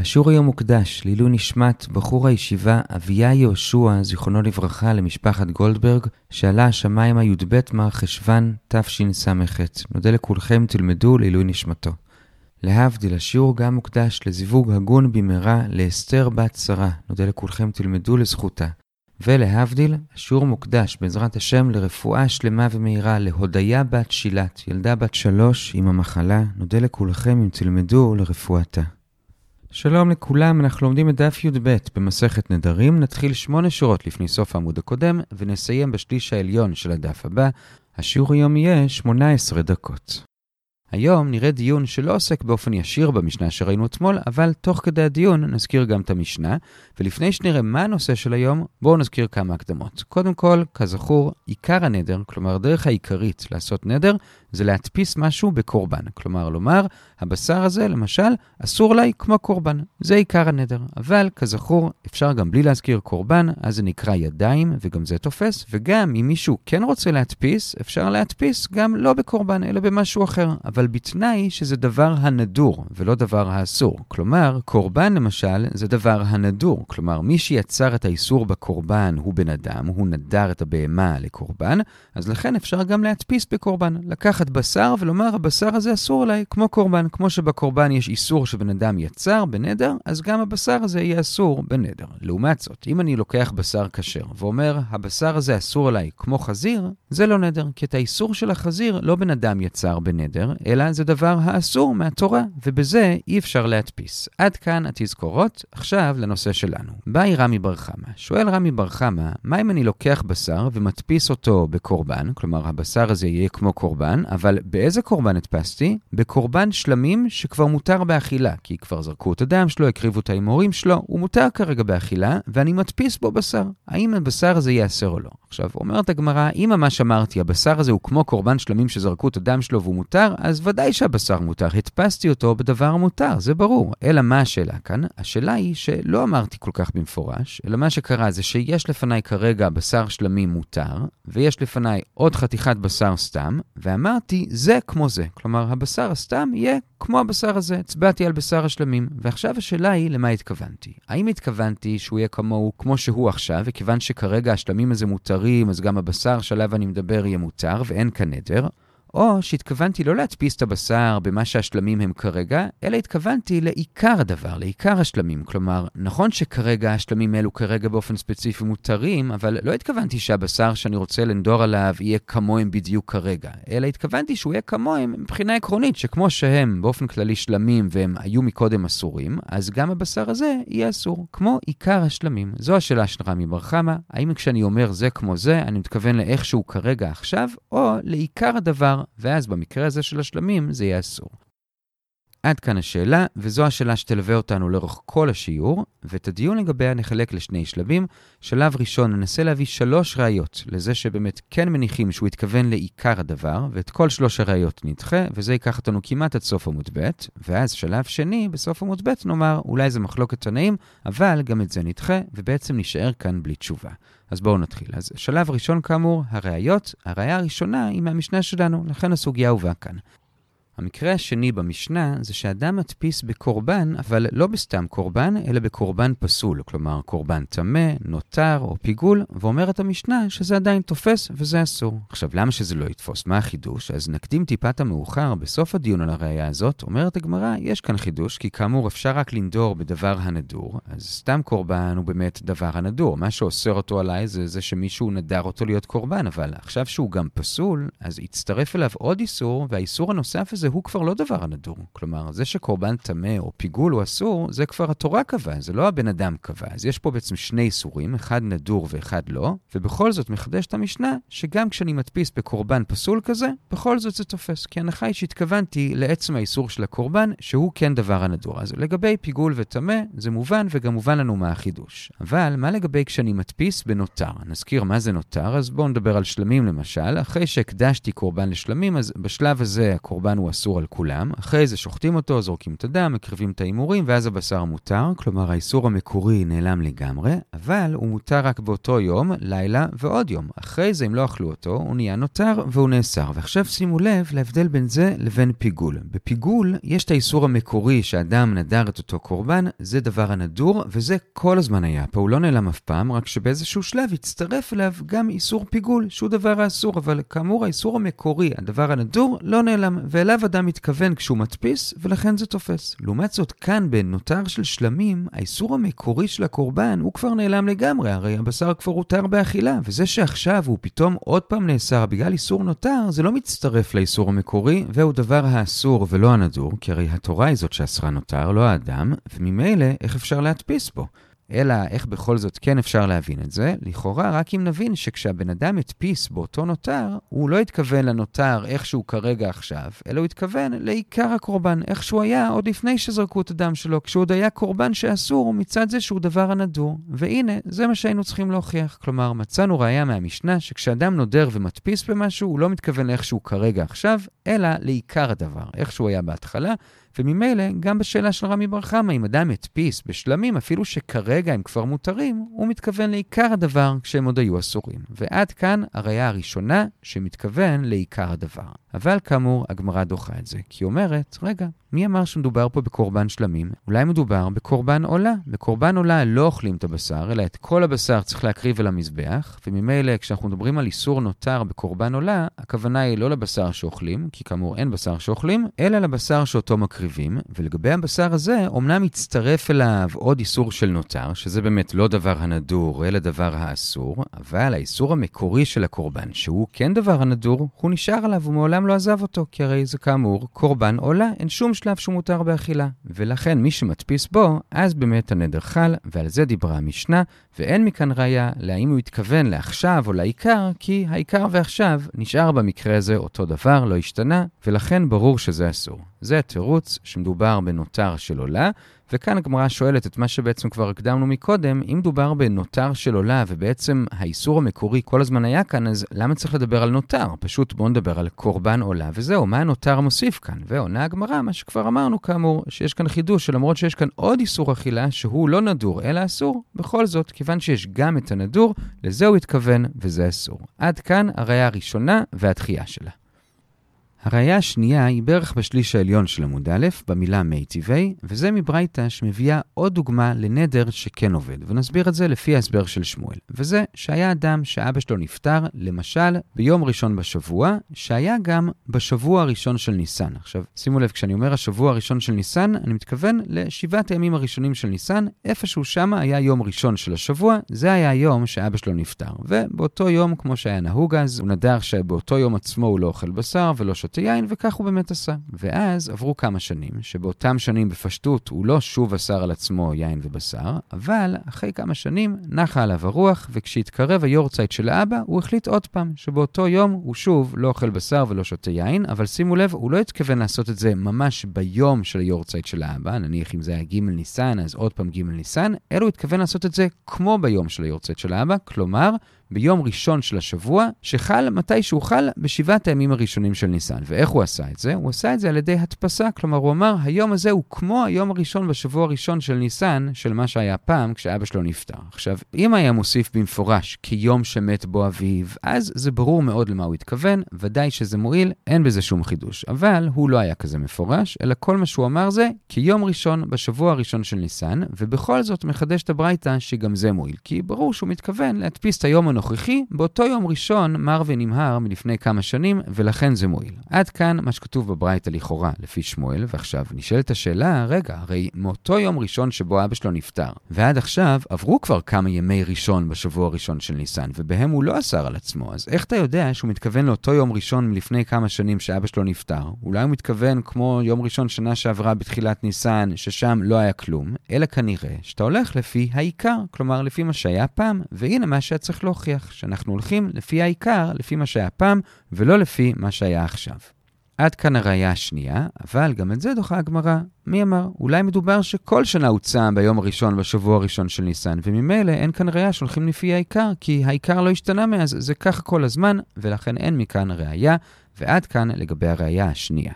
השיעור היום מוקדש לעילוי נשמת בחור הישיבה אביה יהושע, זיכרונו לברכה, למשפחת גולדברג, שעלה השמיימה י"ב מר חשוון תשס"ח. נודה לכולכם, תלמדו לעילוי נשמתו. להבדיל, השיעור גם מוקדש לזיווג הגון במהרה לאסתר בת שרה. נודה לכולכם, תלמדו לזכותה. ולהבדיל, השיעור מוקדש בעזרת השם לרפואה שלמה ומהירה להודיה בת שילת, ילדה בת שלוש עם המחלה. נודה לכולכם אם תלמדו לרפואתה. שלום לכולם, אנחנו לומדים את דף י"ב במסכת נדרים, נתחיל שמונה שורות לפני סוף העמוד הקודם, ונסיים בשליש העליון של הדף הבא. השיעור היום יהיה 18 דקות. היום נראה דיון שלא עוסק באופן ישיר במשנה שראינו אתמול, אבל תוך כדי הדיון נזכיר גם את המשנה, ולפני שנראה מה הנושא של היום, בואו נזכיר כמה הקדמות. קודם כל, כזכור, עיקר הנדר, כלומר הדרך העיקרית לעשות נדר, זה להדפיס משהו בקורבן. כלומר, לומר, הבשר הזה, למשל, אסור לי כמו קורבן. זה עיקר הנדר. אבל, כזכור, אפשר גם בלי להזכיר קורבן, אז זה נקרא ידיים, וגם זה תופס, וגם אם מישהו כן רוצה להדפיס, אפשר להדפיס גם לא בקורבן, אלא במשהו אחר. אבל בתנאי שזה דבר הנדור, ולא דבר האסור. כלומר, קורבן למשל, זה דבר הנדור. כלומר, מי שיצר את האיסור בקורבן הוא בן אדם, הוא נדר את הבהמה לקורבן, אז לכן אפשר גם להדפיס בקורבן. לקח לקחת בשר ולומר, הבשר הזה אסור עליי, כמו קורבן. כמו שבקורבן יש איסור שבן אדם יצר בנדר, אז גם הבשר הזה יהיה אסור בנדר. לעומת זאת, אם אני לוקח בשר כשר ואומר, הבשר הזה אסור עליי כמו חזיר, זה לא נדר, כי את האיסור של החזיר לא בן אדם יצר בנדר, אלא זה דבר האסור מהתורה, ובזה אי אפשר להדפיס. עד כאן התזכורות, עכשיו לנושא שלנו. באי רמי בר חמא, שואל רמי בר חמא, מה אם אני לוקח בשר ומדפיס אותו בקורבן, כלומר הבשר הזה יהיה כמו קורבן, אבל באיזה קורבן הדפסתי? בקורבן שלמים שכבר מותר באכילה, כי כבר זרקו את הדם שלו, הקריבו את ההימורים שלו, הוא מותר כרגע באכילה, ואני מדפיס בו בשר. האם הבשר הזה ייאסר או לא? עכשיו, אומרת הגמרא, אם ממש אמרתי, הבשר הזה הוא כמו קורבן שלמים שזרקו את הדם שלו והוא מותר, אז ודאי שהבשר מותר. הדפסתי אותו בדבר מותר, זה ברור. אלא מה השאלה כאן? השאלה היא שלא אמרתי כל כך במפורש, אלא מה שקרה זה שיש לפניי כרגע בשר שלמים מותר, ויש לפניי עוד חתיכת בשר סתם, ואמרתי, אמרתי, זה כמו זה. כלומר, הבשר הסתם יהיה כמו הבשר הזה. הצבעתי על בשר השלמים. ועכשיו השאלה היא, למה התכוונתי? האם התכוונתי שהוא יהיה כמוהו כמו שהוא עכשיו, וכיוון שכרגע השלמים הזה מותרים, אז גם הבשר שעליו אני מדבר יהיה מותר, ואין כאן נדר? או שהתכוונתי לא להדפיס את הבשר במה שהשלמים הם כרגע, אלא התכוונתי לעיקר הדבר, לעיקר השלמים. כלומר, נכון שכרגע השלמים האלו כרגע באופן ספציפי מותרים, אבל לא התכוונתי שהבשר שאני רוצה לנדור עליו יהיה כמוהם בדיוק כרגע, אלא התכוונתי שהוא יהיה כמוהם מבחינה עקרונית, שכמו שהם באופן כללי שלמים והם היו מקודם אסורים, אז גם הבשר הזה יהיה אסור, כמו עיקר השלמים. זו השאלה של רמי בר חמא, האם כשאני אומר זה כמו זה, אני מתכוון לאיכשהו כרגע עכשיו, או לעיקר הדבר ואז במקרה הזה של השלמים זה יהיה אסור. עד כאן השאלה, וזו השאלה שתלווה אותנו לאורך כל השיעור, ואת הדיון לגביה נחלק לשני שלבים. שלב ראשון, ננסה להביא שלוש ראיות לזה שבאמת כן מניחים שהוא התכוון לעיקר הדבר, ואת כל שלוש הראיות נדחה, וזה ייקח אותנו כמעט עד סוף עמוד ב', ואז שלב שני, בסוף עמוד ב' נאמר, אולי זה מחלוקת תנאים, אבל גם את זה נדחה, ובעצם נשאר כאן בלי תשובה. אז בואו נתחיל. אז שלב ראשון כאמור, הראיות. הראיה הראשונה היא מהמשנה שלנו, לכן הסוגיה הובאה כאן. המקרה השני במשנה זה שאדם מדפיס בקורבן, אבל לא בסתם קורבן, אלא בקורבן פסול, כלומר קורבן טמא, נותר או פיגול, ואומרת המשנה שזה עדיין תופס וזה אסור. עכשיו, למה שזה לא יתפוס? מה החידוש? אז נקדים טיפת המאוחר, בסוף הדיון על הראייה הזאת, אומרת הגמרא, יש כאן חידוש, כי כאמור אפשר רק לנדור בדבר הנדור, אז סתם קורבן הוא באמת דבר הנדור. מה שאוסר אותו עליי זה זה שמישהו נדר אותו להיות קורבן, אבל עכשיו שהוא גם פסול, אז יצטרף אליו עוד איסור, והאיסור הנוסף הזה הוא כבר לא דבר הנדור. כלומר, זה שקורבן טמא או פיגול הוא אסור, זה כבר התורה קבעה, זה לא הבן אדם קבע. אז יש פה בעצם שני איסורים, אחד נדור ואחד לא, ובכל זאת מחדשת המשנה שגם כשאני מדפיס בקורבן פסול כזה, בכל זאת זה תופס. כי ההנחה היא שהתכוונתי לעצם האיסור של הקורבן, שהוא כן דבר הנדור. אז לגבי פיגול וטמא, זה מובן וגם מובן לנו מה החידוש. אבל מה לגבי כשאני מדפיס בנותר? נזכיר מה זה נותר, אז בואו נדבר על שלמים למשל. אחרי שהקדשתי קורבן לשלמים, אז בשלב הזה הקורבן הוא על כולם, אחרי זה שוחטים אותו, זורקים את הדם, מקריבים את ההימורים, ואז הבשר מותר, כלומר האיסור המקורי נעלם לגמרי, אבל הוא מותר רק באותו יום, לילה ועוד יום. אחרי זה, אם לא אכלו אותו, הוא נהיה נותר והוא נאסר. ועכשיו שימו לב להבדל בין זה לבין פיגול. בפיגול יש את האיסור המקורי שאדם נדר את אותו קורבן, זה דבר הנדור, וזה כל הזמן היה פה, הוא לא נעלם אף פעם, רק שבאיזשהו שלב הצטרף אליו גם איסור פיגול, שהוא דבר האסור, אבל כאמור האיסור המקורי, הדבר הנדור, לא נעלם, ואליו אדם מתכוון כשהוא מדפיס, ולכן זה תופס. לעומת זאת, כאן בנותר של שלמים, האיסור המקורי של הקורבן הוא כבר נעלם לגמרי, הרי הבשר כבר הותר באכילה, וזה שעכשיו הוא פתאום עוד פעם נאסר בגלל איסור נותר, זה לא מצטרף לאיסור המקורי, והוא דבר האסור ולא הנדור, כי הרי התורה היא זאת שאסרה נותר, לא האדם, וממילא איך אפשר להדפיס בו? אלא איך בכל זאת כן אפשר להבין את זה? לכאורה, רק אם נבין שכשהבן אדם הדפיס באותו נותר, הוא לא התכוון לנותר איכשהו כרגע עכשיו, אלא הוא התכוון לעיקר הקורבן, איך שהוא היה עוד לפני שזרקו את הדם שלו, כשהוא עוד היה קורבן שאסור מצד זה שהוא דבר הנדור. והנה, זה מה שהיינו צריכים להוכיח. כלומר, מצאנו ראייה מהמשנה שכשאדם נודר ומדפיס במשהו, הוא לא מתכוון לאיכשהו כרגע עכשיו, אלא לעיקר הדבר, איך שהוא היה בהתחלה. וממילא, גם בשאלה של רמי בר חמא, אם אדם הדפיס בשלמים, אפילו שכרגע הם כבר מותרים, הוא מתכוון לעיקר הדבר כשהם עוד היו אסורים. ועד כאן הראייה הראשונה שמתכוון לעיקר הדבר. אבל כאמור, הגמרא דוחה את זה, כי היא אומרת, רגע, מי אמר שמדובר פה בקורבן שלמים? אולי מדובר בקורבן עולה. בקורבן עולה לא אוכלים את הבשר, אלא את כל הבשר צריך להקריב אל המזבח, וממילא כשאנחנו מדברים על איסור נותר בקורבן עולה, הכוונה היא לא לבשר שאוכלים, כי כאמור אין בשר שאוכלים, אלא לבשר שאותו מקריבים, ולגבי הבשר הזה, אומנם מצטרף אליו עוד איסור של נותר, שזה באמת לא דבר הנדור, אלא דבר האסור, אבל האיסור המקורי של הקורבן, שהוא כן דבר הנדור, הוא נשאר עליו ומעולם לא עזב אותו, כי הרי זה כאמור קורבן עולה, אין שום שלב שהוא מותר באכילה. ולכן מי שמדפיס בו, אז באמת הנדר חל, ועל זה דיברה המשנה, ואין מכאן ראיה להאם הוא התכוון לעכשיו או לעיקר, כי העיקר ועכשיו נשאר במקרה הזה אותו דבר, לא השתנה, ולכן ברור שזה אסור. זה התירוץ שמדובר בנותר של עולה, וכאן הגמרא שואלת את מה שבעצם כבר הקדמנו מקודם, אם דובר בנותר של עולה ובעצם האיסור המקורי כל הזמן היה כאן, אז למה צריך לדבר על נותר? פשוט בואו נדבר על קורבן עולה וזהו, מה הנותר מוסיף כאן? ועונה הגמרא, מה שכבר אמרנו כאמור, שיש כאן חידוש שלמרות שיש כאן עוד איסור אכילה שהוא לא נדור אלא אסור, בכל זאת, כיוון שיש גם את הנדור, לזה הוא התכוון וזה אסור. עד כאן הראייה הראשונה והתחייה שלה. הראייה השנייה היא בערך בשליש העליון של עמוד א', במילה מיטיבי, וזה מברייתא שמביאה עוד דוגמה לנדר שכן עובד, ונסביר את זה לפי ההסבר של שמואל. וזה שהיה אדם שאבא שלו נפטר, למשל, ביום ראשון בשבוע, שהיה גם בשבוע הראשון של ניסן. עכשיו, שימו לב, כשאני אומר השבוע הראשון של ניסן, אני מתכוון לשבעת הימים הראשונים של ניסן, איפשהו שמה היה יום ראשון של השבוע, זה היה היום שאבא שלו נפטר. ובאותו יום, כמו שהיה נהוג אז, הוא נדר שבאותו יום עצמו הוא לא אוכל בשר ולא יין, וכך הוא באמת עשה. ואז עברו כמה שנים, שבאותם שנים בפשטות הוא לא שוב אסר על עצמו יין ובשר, אבל אחרי כמה שנים נחה עליו הרוח, וכשהתקרב היורצייט של האבא, הוא החליט עוד פעם, שבאותו יום הוא שוב לא אוכל בשר ולא שותה יין, אבל שימו לב, הוא לא התכוון לעשות את זה ממש ביום של היורצייט של האבא, נניח אם זה היה ג' ניסן, אז עוד פעם ג' ניסן, אלא הוא התכוון לעשות את זה כמו ביום של היורצייט של האבא, כלומר, ביום ראשון של השבוע, שחל מתי שהוא חל בשבעת הימים הראשונים של ניסן. ואיך הוא עשה את זה? הוא עשה את זה על ידי הדפסה, כלומר הוא אמר, היום הזה הוא כמו היום הראשון בשבוע הראשון של ניסן, של מה שהיה פעם כשאבא שלו נפטר. עכשיו, אם היה מוסיף במפורש כיום שמת בו אביו, אז זה ברור מאוד למה הוא התכוון, ודאי שזה מועיל, אין בזה שום חידוש. אבל הוא לא היה כזה מפורש, אלא כל מה שהוא אמר זה כיום ראשון בשבוע הראשון של ניסן, ובכל זאת מחדש את הברייתא שגם זה מועיל, כי ברור שהוא מתכוון להדפיס את היום הנוכחי באותו יום ראשון מר ונמהר מלפני כמה שנים, ולכן זה מועיל. עד כאן מה שכתוב בברייתא לכאורה, לפי שמואל, ועכשיו נשאלת השאלה, רגע, הרי מאותו יום ראשון שבו אבא שלו נפטר, ועד עכשיו עברו כבר כמה ימי ראשון בשבוע הראשון של ניסן, ובהם הוא לא אסר על עצמו, אז איך אתה יודע שהוא מתכוון לאותו יום ראשון מלפני כמה שנים שאבא שלו נפטר? אולי הוא מתכוון כמו יום ראשון שנה שעברה בתחילת ניסן, ששם לא היה כלום, אלא כנראה שאתה הולך לפי העיקר, כלומר לפי מה שהיה פעם, והנה מה שהיה צריך להוכיח, שאנחנו הולכים לפי העיקר, לפי מה שהיה פעם, ולא לפי מה שהיה עכשיו. עד כאן הראייה השנייה, אבל גם את זה דוחה הגמרא. מי אמר? אולי מדובר שכל שנה הוא צם ביום הראשון בשבוע הראשון של ניסן, וממילא אין כאן ראייה שהולכים לפי העיקר, כי העיקר לא השתנה מאז, זה ככה כל הזמן, ולכן אין מכאן ראייה, ועד כאן לגבי הראייה השנייה.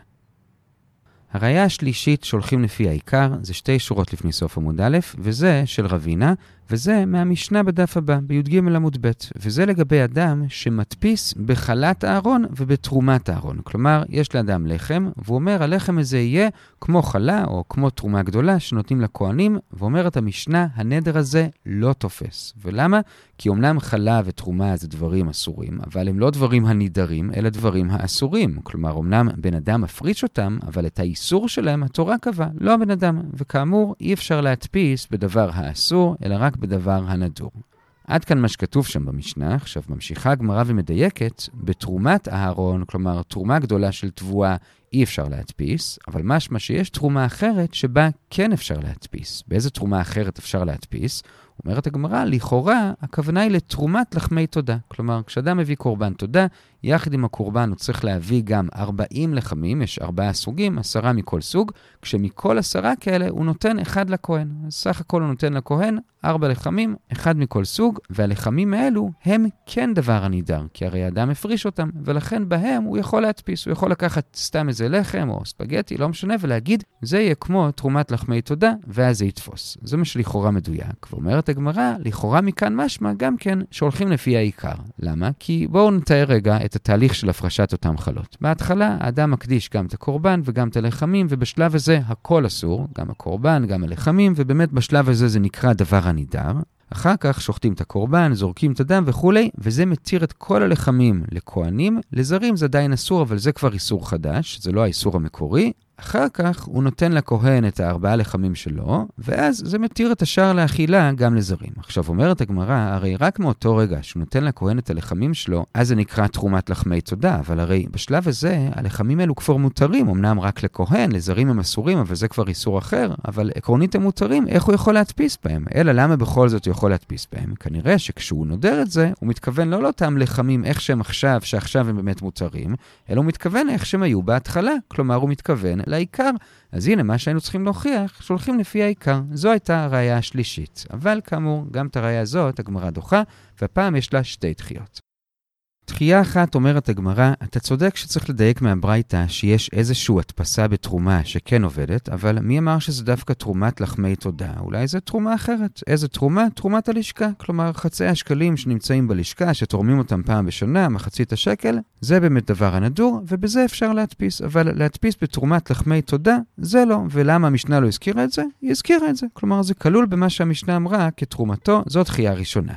הראייה השלישית שהולכים לפי העיקר זה שתי שורות לפני סוף עמוד א', וזה של רבינה, וזה מהמשנה בדף הבא, בי"ג עמוד ב', וזה לגבי אדם שמדפיס בחלת הארון ובתרומת הארון. כלומר, יש לאדם לחם, והוא אומר, הלחם הזה יהיה כמו חלה או כמו תרומה גדולה שנותנים לכהנים, ואומרת המשנה, הנדר הזה לא תופס. ולמה? כי אמנם חלה ותרומה זה דברים אסורים, אבל הם לא דברים הנידרים, אלא דברים האסורים. כלומר, אמנם בן אדם מפריש אותם, אבל את האיסור שלהם התורה קבעה, לא הבן אדם. וכאמור, אי אפשר להדפיס בדבר האסור, אלא רק בדבר הנדור. עד כאן מה שכתוב שם במשנה. עכשיו ממשיכה הגמרא ומדייקת, בתרומת אהרון, כלומר תרומה גדולה של תבואה, אי אפשר להדפיס, אבל משמע שיש תרומה אחרת שבה כן אפשר להדפיס. באיזה תרומה אחרת אפשר להדפיס? אומרת הגמרא, לכאורה, הכוונה היא לתרומת לחמי תודה. כלומר, כשאדם מביא קורבן תודה, יחד עם הקורבן הוא צריך להביא גם 40 לחמים, יש ארבעה סוגים, עשרה מכל סוג, כשמכל עשרה כאלה הוא נותן אחד לכהן. אז סך הכל הוא נותן לכהן ארבע לחמים, אחד מכל סוג, והלחמים האלו הם כן דבר הנידר, כי הרי האדם הפריש אותם, ולכן בהם הוא יכול להדפיס, הוא יכול לקחת סתם איזה לחם או ספגטי, לא משנה, ולהגיד, זה יהיה כמו תרומת לחמי תודה, ואז זה יתפוס. זה מה שלכאורה מדויק. ואומרת הגמרא, לכאורה מכאן משמע גם כן שהולכים לפי העיקר. למה? כי בואו נתאר רגע את התהליך של הפרשת אותם חלות. בהתחלה האדם מקדיש גם את הקורבן וגם את הלחמים, ובשלב הזה הכל אסור, גם הקורבן, גם הלחמים, ובאמת בשלב הזה זה נקרא דבר הנידר. אחר כך שוחטים את הקורבן, זורקים את הדם וכולי, וזה מתיר את כל הלחמים לכהנים. לזרים זה עדיין אסור, אבל זה כבר איסור חדש, זה לא האיסור המקורי. אחר כך הוא נותן לכהן את הארבעה לחמים שלו, ואז זה מתיר את השאר לאכילה גם לזרים. עכשיו אומרת הגמרא, הרי רק מאותו רגע שהוא נותן לכהן את הלחמים שלו, אז זה נקרא תרומת לחמי תודה, אבל הרי בשלב הזה הלחמים האלו כבר מותרים, אמנם רק לכהן, לזרים הם אסורים, אבל זה כבר איסור אחר, אבל עקרונית הם מותרים, איך הוא יכול להדפיס בהם? אלא למה בכל זאת הוא יכול להדפיס בהם? כנראה שכשהוא נודר את זה, הוא מתכוון לא לאותם לחמים איך שהם עכשיו, שעכשיו הם באמת מותרים, אלא הוא מתכוון איך שהם היו בהתחלה. כלומר, הוא מתכוון לעיקר. אז הנה, מה שהיינו צריכים להוכיח, שהולכים לפי העיקר. זו הייתה הראייה השלישית. אבל כאמור, גם את הראייה הזאת הגמרא דוחה, והפעם יש לה שתי דחיות. תחייה אחת אומרת הגמרא, אתה צודק שצריך לדייק מהברייתא שיש איזושהי הדפסה בתרומה שכן עובדת, אבל מי אמר שזה דווקא תרומת לחמי תודה? אולי זו תרומה אחרת. איזה תרומה? תרומת הלשכה. כלומר, חצי השקלים שנמצאים בלשכה, שתורמים אותם פעם בשנה, מחצית השקל, זה באמת דבר הנדור, ובזה אפשר להדפיס. אבל להדפיס בתרומת לחמי תודה, זה לא. ולמה המשנה לא הזכירה את זה? היא הזכירה את זה. כלומר, זה כלול במה שהמשנה אמרה כתרומתו, זו תחייה ראשונה.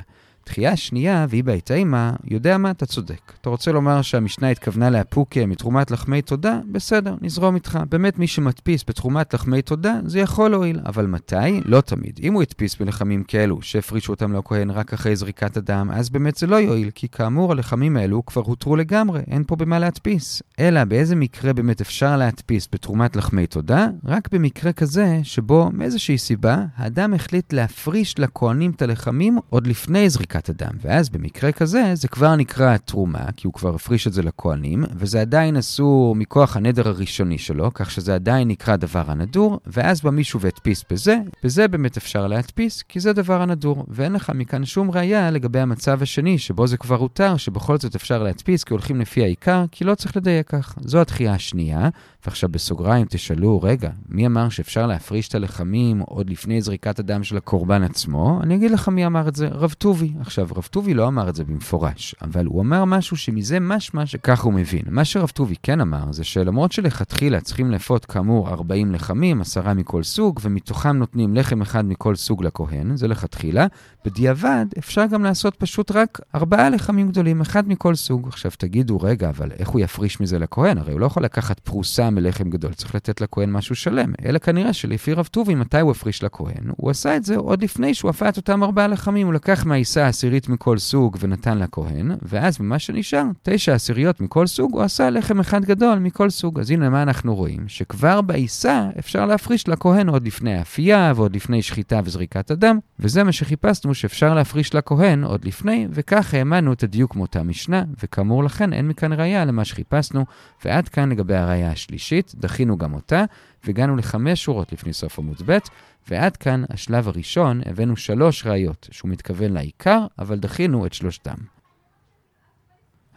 תחייה שנייה, והיא בהתאימה, יודע מה, אתה צודק. אתה רוצה לומר שהמשנה התכוונה לאפוקה מתרומת לחמי תודה? בסדר, נזרום איתך. באמת מי שמדפיס בתרומת לחמי תודה, זה יכול להועיל. אבל מתי? לא תמיד. אם הוא הדפיס בלחמים כאלו, שהפרישו אותם לכהן רק אחרי זריקת הדם, אז באמת זה לא יועיל, כי כאמור הלחמים האלו כבר הותרו לגמרי, אין פה במה להדפיס. אלא באיזה מקרה באמת אפשר להדפיס בתרומת לחמי תודה? רק במקרה כזה, שבו מאיזושהי סיבה, האדם החליט להפריש לכהנים את הלחמים עוד לפני זריקת זריקת הדם. ואז במקרה כזה, זה כבר נקרא תרומה, כי הוא כבר הפריש את זה לכהנים, וזה עדיין אסור מכוח הנדר הראשוני שלו, כך שזה עדיין נקרא דבר הנדור, ואז בא מישהו והדפיס בזה, בזה באמת אפשר להדפיס, כי זה דבר הנדור, ואין לך מכאן שום ראייה לגבי המצב השני, שבו זה כבר הותר, שבכל זאת אפשר להדפיס, כי הולכים לפי העיקר, כי לא צריך לדייק כך. זו התחייה השנייה, ועכשיו בסוגריים תשאלו, רגע, מי אמר שאפשר להפריש את הלחמים עוד לפני זריקת הדם של הקורבן עצמו? אני אגיד לך מי אמר את זה, רב טובי. עכשיו, רב טובי לא אמר את זה במפורש, אבל הוא אמר משהו שמזה משמע שככה הוא מבין. מה שרב טובי כן אמר, זה שלמרות שלכתחילה צריכים לאפות כאמור 40 לחמים, עשרה מכל סוג, ומתוכם נותנים לחם אחד מכל סוג לכהן, זה לכתחילה, בדיעבד אפשר גם לעשות פשוט רק ארבעה לחמים גדולים, אחד מכל סוג. עכשיו תגידו, רגע, אבל איך הוא יפריש מזה לכהן? הרי הוא לא יכול לקחת פרוסה מלחם גדול, צריך לתת לכהן משהו שלם. אלא כנראה שלפי רב טובי, מתי הוא הפריש לכהן? הוא עשה את זה עוד לפני שהוא את אותם ארבעה לחמים, הוא לקח מהעיסה עשירית מכל סוג ונתן לכהן, ואז ממה שנשאר, תשע עשיריות מכל סוג, הוא עשה לחם אחד גדול מכל סוג. אז הנה מה אנחנו רואים? שכבר בעיסה אפשר להפריש לכהן עוד לפני האפייה ועוד לפני שחיטה וזריקת הדם, וזה מה שחיפשנו שאפשר להפריש לכהן עוד לפני, וכך האמנו את הדיוק מאותה משנה, וכאמור לכן אין מכאן ראייה למה שחיפשנו, ועד כאן לגבי הראייה השלישית, דחינו גם אותה, והגענו לחמש שורות לפני סוף עמוד ב', ועד כאן השלב הראשון, הבאנו שלוש ראיות שהוא מתכוון לעיקר, אבל דחינו את שלושתם.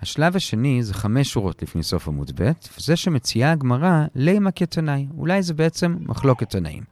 השלב השני זה חמש שורות לפני סוף עמוד ב', וזה שמציעה הגמרא לימה כתנאי. אולי זה בעצם מחלוקת תנאים.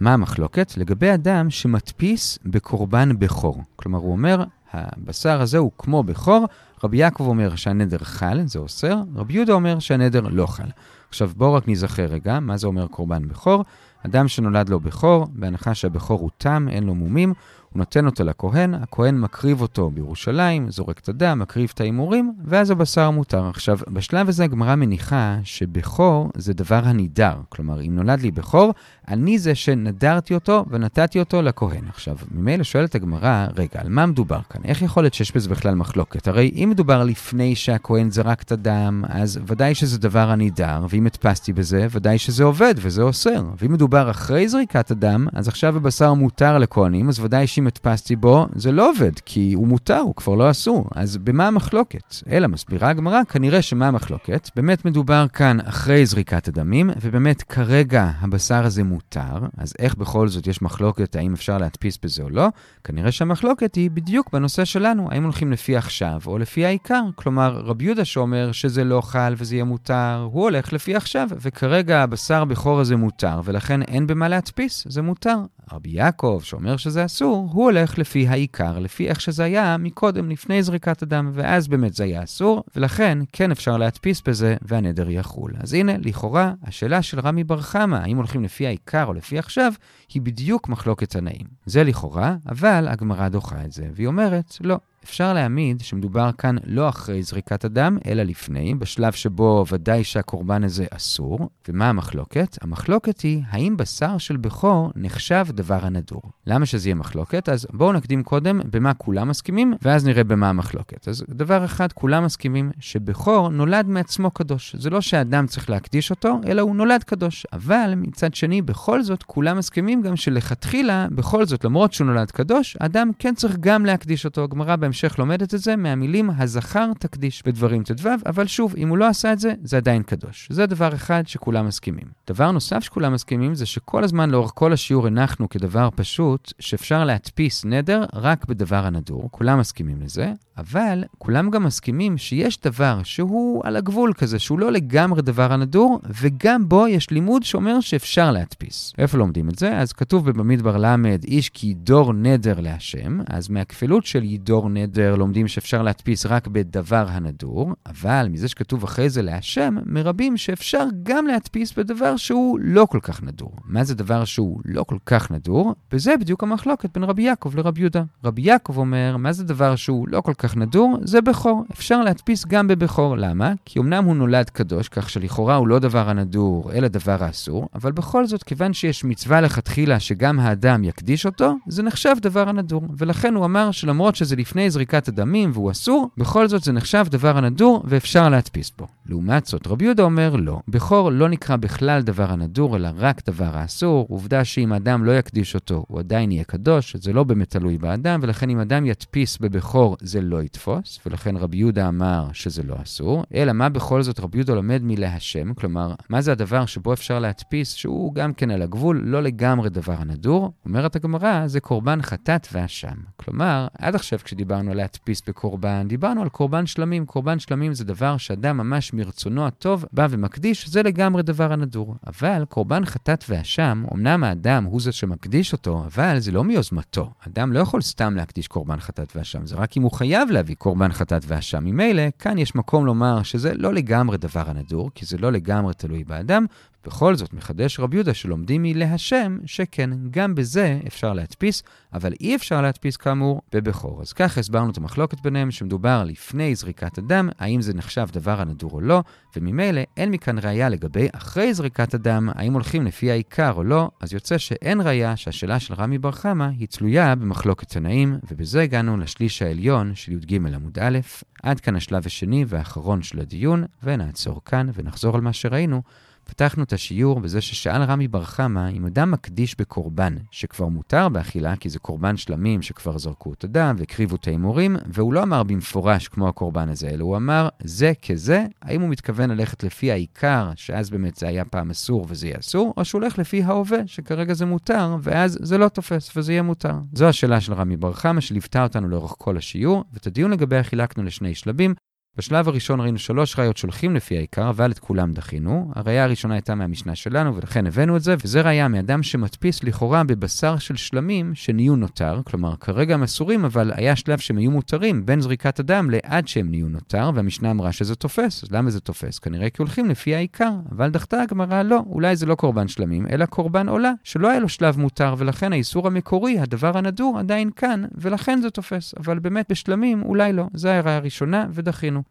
מה המחלוקת? לגבי אדם שמדפיס בקורבן בכור. כלומר, הוא אומר, הבשר הזה הוא כמו בכור, רבי יעקב אומר שהנדר חל, זה אוסר, רבי יהודה אומר שהנדר לא חל. עכשיו בואו רק נזכר רגע, מה זה אומר קורבן בכור? אדם שנולד לו בכור, בהנחה שהבכור הוא תם, אין לו מומים, הוא נותן אותו לכהן, הכהן מקריב אותו בירושלים, זורק את הדם, מקריב את ההימורים, ואז הבשר מותר. עכשיו, בשלב הזה הגמרא מניחה שבכור זה דבר הנידר. כלומר, אם נולד לי בכור, אני זה שנדרתי אותו ונתתי אותו לכהן. עכשיו, ממילא שואלת הגמרא, רגע, על מה מדובר כאן? איך יכול להיות שיש בזה בכלל מחלוקת? הרי אם מדובר לפני שהכהן זרק את הדם, אז ודאי שזה דבר הנידר, ואם הדפסתי בזה, ודאי שזה עובד וזה אוסר. ואם מדובר אחרי זריקת הדם, אז עכשיו הבשר מותר לכהנים, אז ודאי שאם הדפסתי בו, זה לא עובד, כי הוא מותר, הוא כבר לא אסור. אז במה המחלוקת? אלא מסבירה הגמרא, כנראה שמה המחלוקת? באמת מדובר כאן אחרי זריקת הדמים, ובאמת כרגע הבשר הזה מותר, אז איך בכל זאת יש מחלוקת האם אפשר להדפיס בזה או לא? כנראה שהמחלוקת היא בדיוק בנושא שלנו, האם הולכים לפי עכשיו או לפי העיקר. כלומר, רבי יהודה שאומר שזה לא חל וזה יהיה מותר, הוא הולך לפי עכשיו, וכרגע הבשר בכור הזה מותר, ולכן אין במה להדפיס, זה מותר. רבי יעקב, שאומר שזה אסור, הוא הולך לפי העיקר, לפי איך שזה היה מקודם, לפני זריקת הדם, ואז באמת זה היה אסור, ולכן כן אפשר להדפיס בזה והנדר יחול. אז הנה, לכאורה, השאלה של רמי בר חמא, האם הולכים לפי העיקר או לפי עכשיו, היא בדיוק מחלוקת תנאים. זה לכאורה, אבל הגמרא דוחה את זה, והיא אומרת, לא. אפשר להעמיד שמדובר כאן לא אחרי זריקת הדם, אלא לפני, בשלב שבו ודאי שהקורבן הזה אסור. ומה המחלוקת? המחלוקת היא, האם בשר של בכור נחשב דבר הנדור? למה שזה יהיה מחלוקת? אז בואו נקדים קודם במה כולם מסכימים, ואז נראה במה המחלוקת. אז דבר אחד, כולם מסכימים שבכור נולד מעצמו קדוש. זה לא שאדם צריך להקדיש אותו, אלא הוא נולד קדוש. אבל מצד שני, בכל זאת, כולם מסכימים גם שלכתחילה, בכל זאת, למרות שהוא נולד קדוש, אדם כן צריך גם להקדיש אותו. הגמרא בהמשך לומדת את זה מהמילים הזכר תקדיש בדברים ט"ו, אבל שוב, אם הוא לא עשה את זה, זה עדיין קדוש. זה דבר אחד שכולם מסכימים. דבר נוסף שכולם מסכימים זה שכל הזמן לאורך כל השיעור הנחנו כדבר פשוט, שאפשר להדפיס נדר רק בדבר הנדור. כולם מסכימים לזה, אבל כולם גם מסכימים שיש דבר שהוא על הגבול כזה, שהוא לא לגמרי דבר הנדור, וגם בו יש לימוד שאומר שאפשר להדפיס. איפה לומדים את זה? אז כתוב במדבר ל', איש כי ידור נדר להשם, אז מהכפילות של ידור נדר לומדים שאפשר להדפיס רק בדבר הנדור, אבל מזה שכתוב אחרי זה להשם, מרבים שאפשר גם להדפיס בדבר שהוא לא כל כך נדור. מה זה דבר שהוא לא כל כך נדור? וזה בדיוק המחלוקת בין רבי יעקב לרבי יהודה. רבי יעקב אומר, מה זה דבר שהוא לא כל כך נדור? זה בכור. אפשר להדפיס גם בבכור. למה? כי אמנם הוא נולד קדוש, כך שלכאורה הוא לא דבר הנדור, אלא דבר האסור, אבל בכל זאת, כיוון שיש מצווה לכתחילה שגם האדם יקדיש אותו, זה נחשב דבר הנדור. ולכן הוא אמר שלמרות שזה לפני זריקת הדמים והוא אסור, בכל זאת זה נחשב דבר הנדור ואפשר להדפיס בו. לעומת זאת, רבי יהודה אומר לא. בכור לא נקרא בכלל דבר הנדור, אלא רק דבר האסור. עובדה שאם האדם לא יקדיש אותו, הוא עדיין יהיה קדוש, זה לא באמת תלוי באדם, ולכן אם אדם ידפיס בבכור, זה לא יתפוס, ולכן רבי יהודה אמר שזה לא אסור. אלא מה בכל זאת רבי יהודה לומד מלהשם? כלומר, מה זה הדבר שבו אפשר להדפיס, שהוא גם כן על הגבול, לא לגמרי דבר הנדור? אומרת הגמרא, זה קורבן חטאת ואשם. כלומר, עד עכשיו כשדיברנו על להדפיס בקורבן, דיברנו על קורבן שלמים. קורבן שלמים זה דבר שאדם ממש מרצונו הטוב בא ומקדיש, זה לגמרי דבר הנדור. אבל קורבן חטאת ואשם, אמנם האדם הוא זה שמקדיש אותו, אבל זה לא מיוזמתו. אדם לא יכול סתם להקדיש קורבן חטאת ואשם, זה רק אם הוא חייב להביא קורבן חטאת ואשם. ממילא, כאן יש מקום לומר שזה לא לגמרי דבר הנדור, כי זה לא לגמרי תלוי באדם, בכל זאת, מחדש רב יהודה שלומדים מלהשם, שכן, גם בזה אפשר להדפיס, אבל אי אפשר להדפיס כאמור בבכור. אז ככה הסברנו את המחלוקת ביניהם, שמדובר לפני זריקת הדם, האם זה נחשב דבר הנדור או לא, וממילא אין מכאן ראייה לגבי אחרי זריקת הדם, האם הולכים לפי העיקר או לא, אז יוצא שאין ראייה שהשאלה של רמי בר חמא היא תלויה במחלוקת תנאים, ובזה הגענו לשליש העליון של י"ג עמוד א'. עד כאן השלב השני והאחרון של הדיון, ונעצור כאן ונחזור על מה שראינו. פתחנו את השיעור בזה ששאל רמי בר חמא אם אדם מקדיש בקורבן, שכבר מותר באכילה כי זה קורבן שלמים שכבר זרקו את הדם והקריבו את ההימורים, והוא לא אמר במפורש כמו הקורבן הזה, אלא הוא אמר זה כזה, האם הוא מתכוון ללכת לפי העיקר, שאז באמת זה היה פעם אסור וזה יהיה אסור, או שהוא הולך לפי ההווה, שכרגע זה מותר, ואז זה לא תופס וזה יהיה מותר. זו השאלה של רמי בר חמא שליוותה אותנו לאורך כל השיעור, ואת הדיון לגביה חילקנו לשני שלבים. בשלב הראשון ראינו שלוש ראיות שהולכים לפי העיקר, אבל את כולם דחינו. הראייה הראשונה הייתה מהמשנה שלנו, ולכן הבאנו את זה, וזה ראייה מאדם שמדפיס לכאורה בבשר של שלמים שנהיו נותר, כלומר, כרגע הם אסורים, אבל היה שלב שהם היו מותרים בין זריקת הדם לעד שהם נהיו נותר, והמשנה אמרה שזה תופס. אז למה זה תופס? כנראה כי הולכים לפי העיקר, אבל דחתה הגמרא לא, אולי זה לא קורבן שלמים, אלא קורבן עולה, שלא היה לו שלב מותר, ולכן האיסור המקורי, הדבר הנדור, עדיין כאן, ולכן זה תופס. אבל באמת בשלמים, אולי לא. זו הראשונה, ודחינו.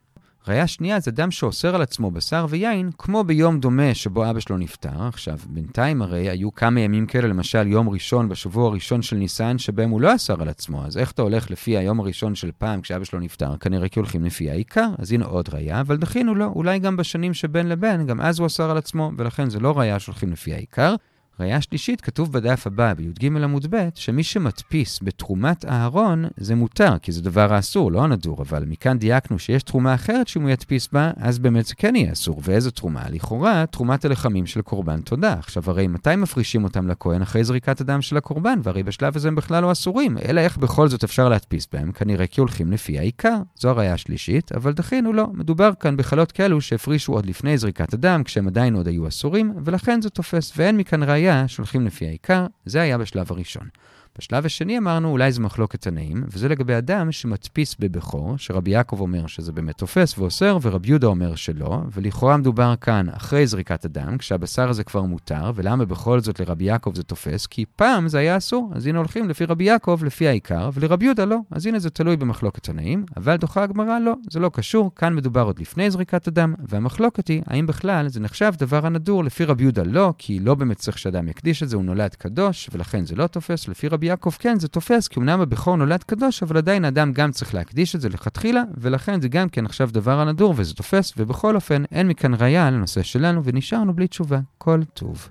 ראייה שנייה זה אדם שאוסר על עצמו בשר ויין, כמו ביום דומה שבו אבא שלו נפטר. עכשיו, בינתיים הרי היו כמה ימים כאלה, למשל יום ראשון בשבוע הראשון של ניסן, שבהם הוא לא אסר על עצמו. אז איך אתה הולך לפי היום הראשון של פעם כשאבא שלו נפטר? כנראה כי הולכים לפי העיקר. אז הנה עוד ראייה, אבל דחינו לו, אולי גם בשנים שבין לבין, גם אז הוא אסר על עצמו, ולכן זה לא ראייה שהולכים לפי העיקר. ראייה שלישית, כתוב בדף הבא, בי"ג עמוד ב', שמי שמדפיס בתרומת אהרון זה מותר, כי זה דבר האסור, לא הנדור, אבל מכאן דייקנו שיש תרומה אחרת שאם הוא ידפיס בה, אז באמת זה כן יהיה אסור. ואיזו תרומה? לכאורה, תרומת הלחמים של קורבן תודה. עכשיו, הרי מתי מפרישים אותם לכהן? אחרי זריקת הדם של הקורבן, והרי בשלב הזה הם בכלל לא אסורים. אלא איך בכל זאת אפשר להדפיס בהם? כנראה כי הולכים לפי העיקר. זו הראייה השלישית, אבל דחינו לא. מדובר כאן בחלות כאלו שהפרישו עוד לפני זריקת הדם, כשהם עדיין עוד היו אסורים, ולכן זה תופס, ואין מכאן ראייה היה שהולכים לפי העיקר, זה היה בשלב הראשון. בשלב השני אמרנו, אולי זה מחלוקת תנאים, וזה לגבי אדם שמדפיס בבכור, שרבי יעקב אומר שזה באמת תופס ואוסר, ורבי יהודה אומר שלא, ולכאורה מדובר כאן אחרי זריקת הדם, כשהבשר הזה כבר מותר, ולמה בכל זאת לרבי יעקב זה תופס? כי פעם זה היה אסור, אז הנה הולכים לפי רבי יעקב, לפי העיקר, ולרבי יהודה לא. אז הנה זה תלוי במחלוקת תנאים, אבל דוחה הגמרא לא, זה לא קשור, כאן מדובר עוד לפני זריקת הדם, והמחלוקת היא, האם בכלל זה נחשב דבר הנדור, לפי רבי יהודה לא, כי לא באמת צריך שאדם יקדיש את זה, הוא נולד קדוש, ולכן זה לא תופס, לפי רבי יעקב כן, זה תופס, כי אמנם הבכור נולד קדוש, אבל עדיין האדם גם צריך להקדיש את זה לכתחילה, ולכן זה גם כן עכשיו דבר הנדור וזה תופס, ובכל אופן אין מכאן ראייה לנושא שלנו, ונשארנו בלי תשובה. כל טוב.